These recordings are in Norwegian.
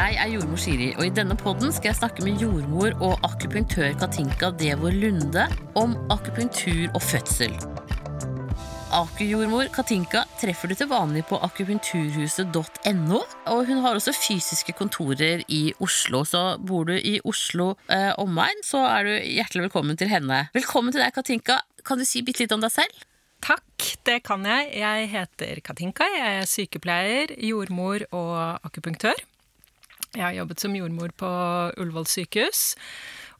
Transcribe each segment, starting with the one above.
Jeg er jordmor Siri, og i denne podden skal jeg snakke med jordmor og akupunktør Katinka Devor Lunde om akupunktur og fødsel. Akujordmor Katinka treffer du til vanlig på akupunkturhuset.no. Og hun har også fysiske kontorer i Oslo, så bor du i Oslo eh, omegn, så er du hjertelig velkommen til henne. Velkommen til deg, Katinka. Kan du si bitte litt om deg selv? Takk, det kan jeg. Jeg heter Katinka. Jeg er sykepleier, jordmor og akupunktør. Jeg har jobbet som jordmor på Ullevål sykehus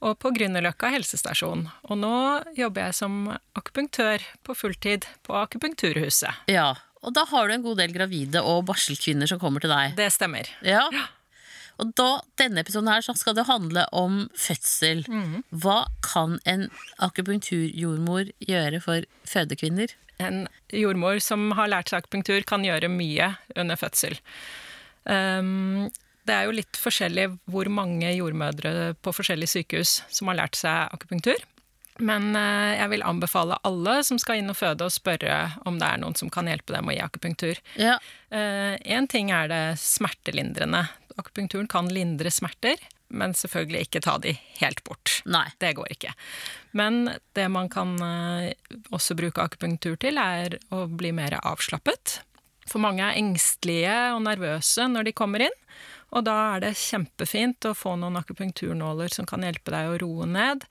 og på Grünerløkka helsestasjon. Og nå jobber jeg som akupunktør på fulltid på Akupunkturhuset. Ja, og da har du en god del gravide og barselkvinner som kommer til deg. Det stemmer. Ja. Og da, denne episoden her så skal det handle om fødsel. Hva kan en akupunkturjordmor gjøre for fødekvinner? En jordmor som har lært seg akupunktur, kan gjøre mye under fødsel. Um, det er jo litt forskjellig hvor mange jordmødre på forskjellige sykehus som har lært seg akupunktur. Men eh, jeg vil anbefale alle som skal inn og føde, å spørre om det er noen som kan hjelpe dem å gi akupunktur. Ja. Én ting er det smertelindrende. Akupunkturen kan lindre smerter, men selvfølgelig ikke ta de helt bort. Nei. Det går ikke. Men det man kan eh, også bruke akupunktur til, er å bli mer avslappet. For mange er engstelige og nervøse når de kommer inn. Og da er det kjempefint å få noen akupunkturnåler som kan hjelpe deg å roe ned.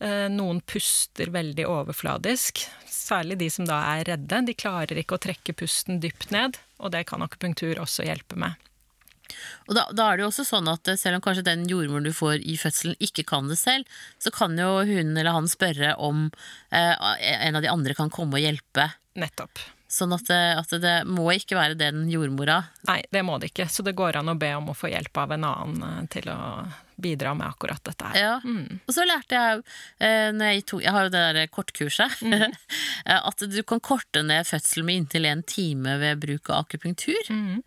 Eh, Noen puster veldig overfladisk, særlig de som da er redde. De klarer ikke å trekke pusten dypt ned, og det kan akupunktur også hjelpe med. Og da, da er det jo også sånn at eh, selv om kanskje den jordmoren du får i fødselen ikke kan det selv, så kan jo hun eller han spørre om eh, en av de andre kan komme og hjelpe. Nettopp. Sånn at, det- at det må ikke være den jordmora. Nei, det må det ikke, så det går an å be om å få hjelp av en annen eh, til å bidra med akkurat dette her. Ja. Og så lærte jeg, eh, når jeg, tog, jeg har jo det der kortkurset, mm. at du kan korte ned fødsel med inntil en time ved bruk av akupunktur. Er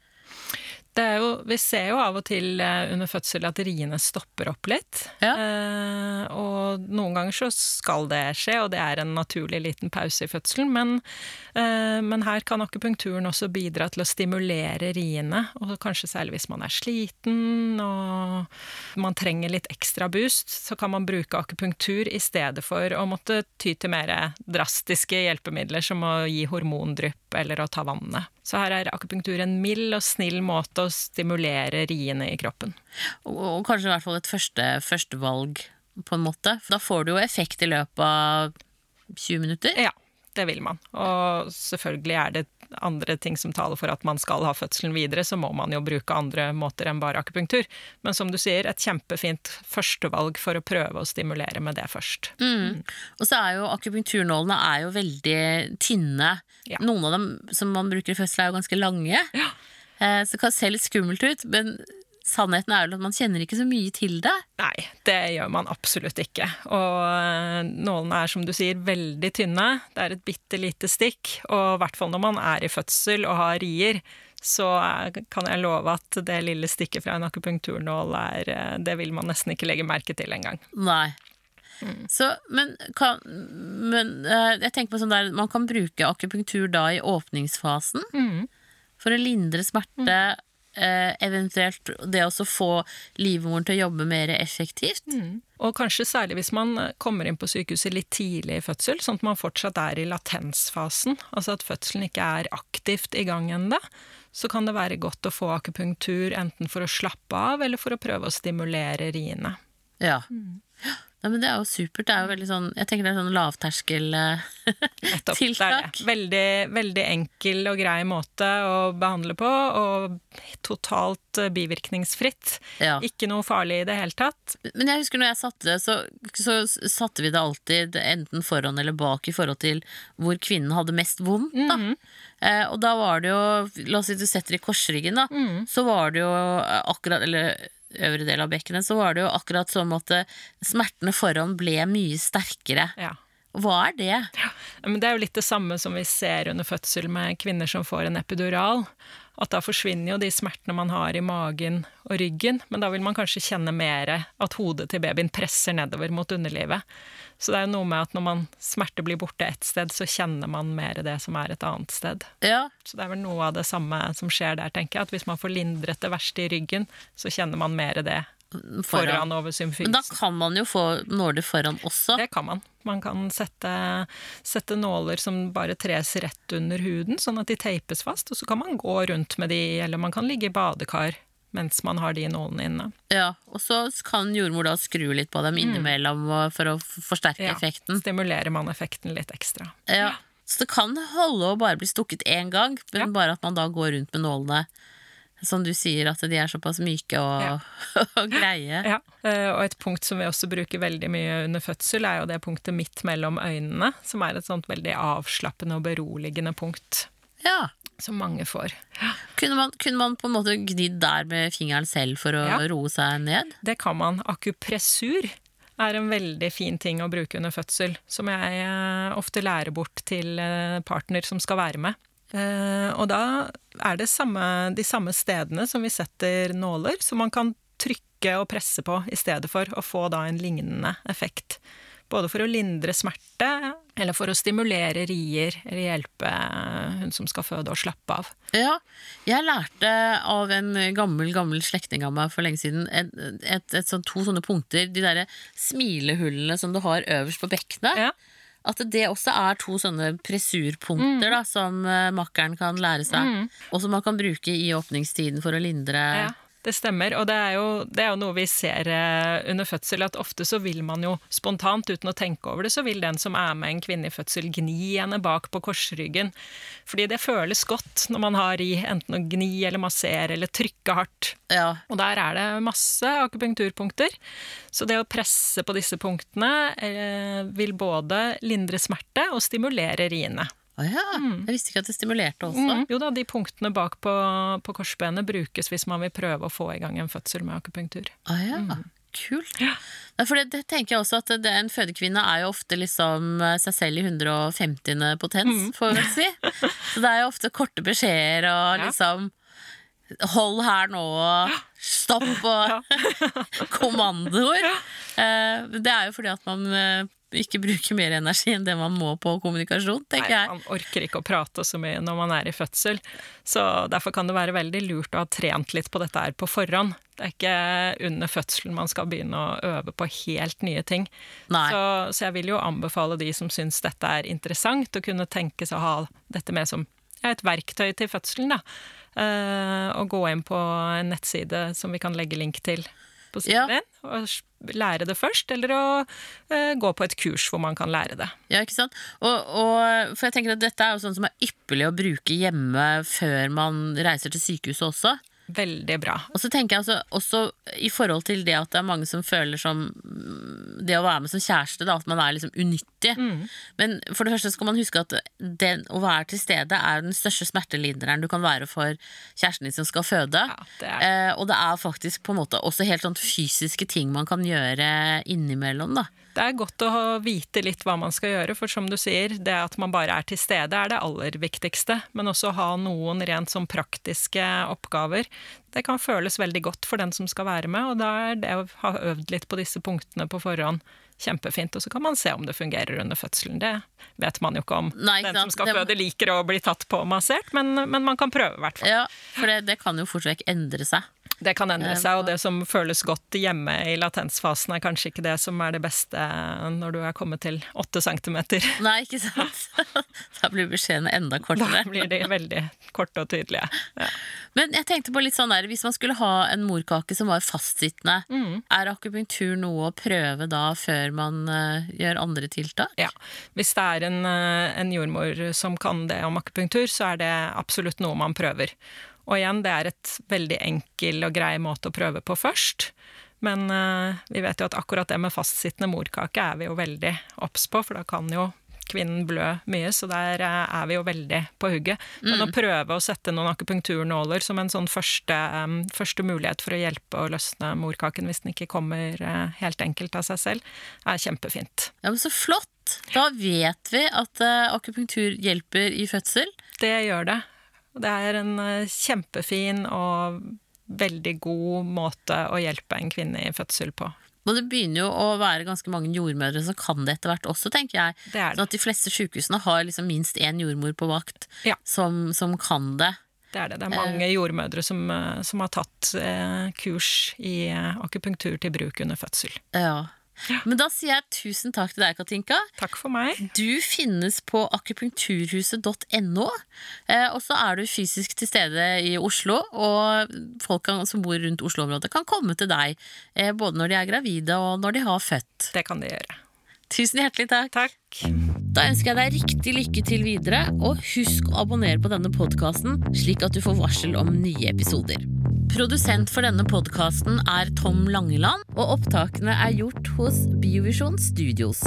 jo, vi ser jo av og til eh, under fødsel at riene stopper opp litt. Ja. Eh, og noen ganger så skal det skje, og det er en naturlig liten pause i fødselen. Men, eh, men her kan akupunkturen også bidra til å stimulere riene, og kanskje særlig hvis man er sliten og man trenger litt ekstra boost, så kan man bruke akupunktur i stedet for å måtte ty til mer drastiske hjelpemidler som å gi hormondrypp eller å ta vannet. Så her er akupunktur en mild og snill måte å stimulere riene i kroppen. Og, og kanskje i hvert fall et første, førstevalg, på en måte. For da får du jo effekt i løpet av 20 minutter. Ja, det vil man. Og selvfølgelig er det andre ting som taler for at man skal ha fødselen videre, så må man jo bruke andre måter enn bare akupunktur. Men som du sier, et kjempefint førstevalg for å prøve å stimulere med det først. Mm. Og så er jo akupunkturnålene er jo veldig tynne. Ja. Noen av dem som man bruker i fødsel, er jo ganske lange. Eh, så det kan se litt skummelt ut, men sannheten er jo at man kjenner ikke så mye til det. Nei, det gjør man absolutt ikke. Og eh, nålene er, som du sier, veldig tynne. Det er et bitte lite stikk. Og i hvert fall når man er i fødsel og har rier, så eh, kan jeg love at det lille stikket fra en akupunkturnål er eh, Det vil man nesten ikke legge merke til engang. Nei. Så, men, kan, men eh, jeg tenker på sånn der Man kan bruke akupunktur da i åpningsfasen for å lindre smerte. eh, eventuelt det å få livmoren til å jobbe mer effektivt. Og kanskje særlig hvis man kommer inn på sykehuset litt tidlig i fødsel, sånn at man fortsatt er i latensfasen, altså at fødselen ikke er aktivt i gang ennå, så kan det være godt å få akupunktur enten for å slappe av eller for å prøve å stimulere riene. Ja. Ja, men det er jo supert. Det er jo veldig sånn, jeg tenker det er sånn lavterskel eh. Veldig, veldig enkel og grei måte å behandle på, og totalt eh, bivirkningsfritt. Ja. Ikke noe farlig i det hele tatt. Men jeg husker når jeg satte det, så, så satte vi det alltid enten foran eller bak i forhold til hvor kvinnen hadde mest vondt. Da. eh, og da var det jo La oss si du setter i korsryggen, da. Så var det jo eh, akkurat Eller øvre del av bekkenet, så var det jo akkurat som at eh, smertene foran ble mye sterkere. Ja. Hva er det? Ja, men det er jo litt det samme som vi ser under fødsel med kvinner som får en epidural. At da forsvinner jo de smertene man har i magen og ryggen, men da vil man kanskje kjenne mer at hodet til babyen presser nedover mot underlivet. Så det er jo noe med at når man smerte blir borte ett sted, så kjenner man mer det som er et annet sted. Ja. Så det er vel noe av det samme som skjer der, tenker jeg. At hvis man får lindret det verste i ryggen, så kjenner man mer det foran, foran over symfysen. Men da kan man jo få nåler foran også? Det kan man. Man kan sette, sette, nåler som bare tres rett under huden, sånn at de teipes fast, og så kan man gå rundt med de, eller man kan ligge i badekar mens man har de nålene inne. Ja, og så kan jordmor da skru litt på dem innimellom mm. for å forsterke ja, effekten. Stimulerer man effekten litt ekstra. Ja, Så det kan holde å bare bli stukket én gang, men ja. bare at man da går rundt med nålene som du sier, at de er såpass myke og, ja. og, greie. Ja, eh, og et punkt som vi også bruker veldig mye under fødsel, er jo det punktet midt mellom øynene, som er et sånt veldig avslappende og beroligende punkt. Ja. Som mange får. Kunne man, kunne man på en måte gnidd der med fingeren selv for å roe seg ned? Det kan man. Akupressur er en veldig fin ting å bruke under fødsel, som jeg eh, ofte lærer bort til eh, partner som skal være med. Eh, og da er det samme, de samme stedene som vi setter nåler, som man kan trykke og presse på i stedet for, å få da en lignende effekt. Både for å lindre smerte, eller for å stimulere rier, eller hjelpe hun som skal føde, å slappe av. Ja, jeg lærte av en gammel gammel slektning av meg for lenge siden et, et, et, sånn, to sånne punkter. De derre smilehullene som du har øverst på bekkenet. Ja at det også er to sånne pressurpunkter mm. da, som uh, makkeren kan lære seg, mm. og som man kan bruke i åpningstiden for å lindre ja. Det stemmer, og det er, jo, det er jo noe vi ser eh, under fødsel, at ofte så vil man jo spontant, uten å tenke over det, så vil den som er med en kvinne i fødsel, gni henne bak på korsryggen. Fordi det føles godt når man har i enten å gni eller massere eller trykke hardt. Ja. Og der er det masse akupunkturpunkter. Så det å presse på disse punktene eh, vil både lindre smerte og stimulere riene. Å ja. Mm. Jeg visste ikke at det stimulerte også. Mm. Jo da, de punktene bak på, på, korsbenet brukes hvis man vil prøve å få i gang en fødsel med akupunktur. Å ja. Mm. Kult. Ja. For det, det, tenker jeg også at det, En fødekvinne er jo ofte liksom eh, seg selv i 150. potens, mm. får vi vel si. Så det er jo ofte korte beskjeder og liksom Hold her nå, og stopp og kommandoer. Eh, det er jo fordi at man eh, ikke bruke mer energi enn det man må på kommunikasjon, tenker jeg. Nei, man orker ikke å prate så mye når man er i fødsel. Så derfor kan det være veldig lurt å ha trent litt på dette her på forhånd. Det er ikke under fødselen man skal begynne å øve på helt nye ting. Så, så, jeg vil jo anbefale de som syns dette er interessant, å kunne tenke seg å ha dette med som et verktøy til fødselen. da. Uh, og gå inn på en nettside som vi kan legge link til på siden ja. og lære det først, eller å uh, gå på et kurs hvor man kan lære det. Ja, ikke sant? Og, og, for jeg tenker at Dette er jo sånn som er ypperlig å bruke hjemme før man reiser til sykehuset også. Veldig bra. Og så tenker jeg altså, også i forhold til det at det er mange som føler som det å være med som kjæreste, da, at man er liksom unyttig. Mm. Men for det første skal man huske at den, å være til stede er den største smertelinderen du kan være for kjæresten din som skal føde. Ja, det eh, og det er faktisk på en måte også helt sånn fysiske ting man kan gjøre innimellom. da det er godt å vite litt hva man skal gjøre, for som du sier, det at man bare er til stede er det aller viktigste. Men også ha noen rent sånn praktiske oppgaver. Det kan føles veldig godt for den som skal være med, og da er det å ha øvd litt på disse punktene på forhånd kjempefint. Og så kan man se om det fungerer under fødselen. Det vet man jo ikke om Nei, ikke den som skal føde liker å bli tatt på og massert, men, men, man kan prøve, i hvert fall. Ja, for det, det kan jo fort vekk endre seg. Det kan endre seg, og det som føles godt hjemme i latensfasen, er kanskje ikke det som er det beste når du er kommet til åtte centimeter. Nei, ikke sant? Da blir beskjedene enda kortere. Da blir de veldig korte og tydelige. Ja. Men jeg tenkte på litt sånn der, hvis man skulle ha en morkake som var fastsittende, mm. er akupunktur noe å prøve da før man uh, gjør andre tiltak? Ja. Hvis det er en, uh, en jordmor som kan det om akupunktur, så er det absolutt noe man prøver. Og igjen, det er et veldig enkel og grei måte å prøve på først. Men uh, vi vet jo at akkurat det med fastsittende morkake er vi jo veldig obs på, for da kan jo kvinnen blø mye, så der uh, er vi jo veldig på hugget. Men mm. å prøve å sette noen akupunkturnåler som en sånn første, um, første, mulighet for å hjelpe å løsne morkaken hvis den ikke kommer uh, helt enkelt av seg selv, er kjempefint. Ja, men så flott! Da vet vi at akupunktur hjelper i fødsel. Det gjør det. Det er en uh, kjempefin og veldig god måte å hjelpe en kvinne i fødsel på. Og det begynner jo å være ganske mange jordmødre som kan det etter hvert også, tenker jeg. Det er det. Sånn at de fleste sykehusene har liksom minst én jordmor på vakt Ja. som, som kan det. Det er det. Det er mange jordmødre som, eh, som har tatt eh, kurs i eh, akupunktur til bruk under fødsel. Ja. Men da sier jeg tusen takk til deg, Katinka. Takk for meg. Du finnes på akupunkturhuset.no, eh, og så er du fysisk til stede i Oslo. Og folk som bor rundt Oslo-området, kan komme til deg eh, både når de er gravide og når de har født. Det kan de gjøre. Tusen hjertelig takk. Takk. Da ønsker jeg deg riktig lykke til videre, og husk å abonnere på denne podkasten, slik at du får varsel om nye episoder. Produsent for denne podkasten er Tom Langeland, og opptakene er gjort hos Biovisjon Studios.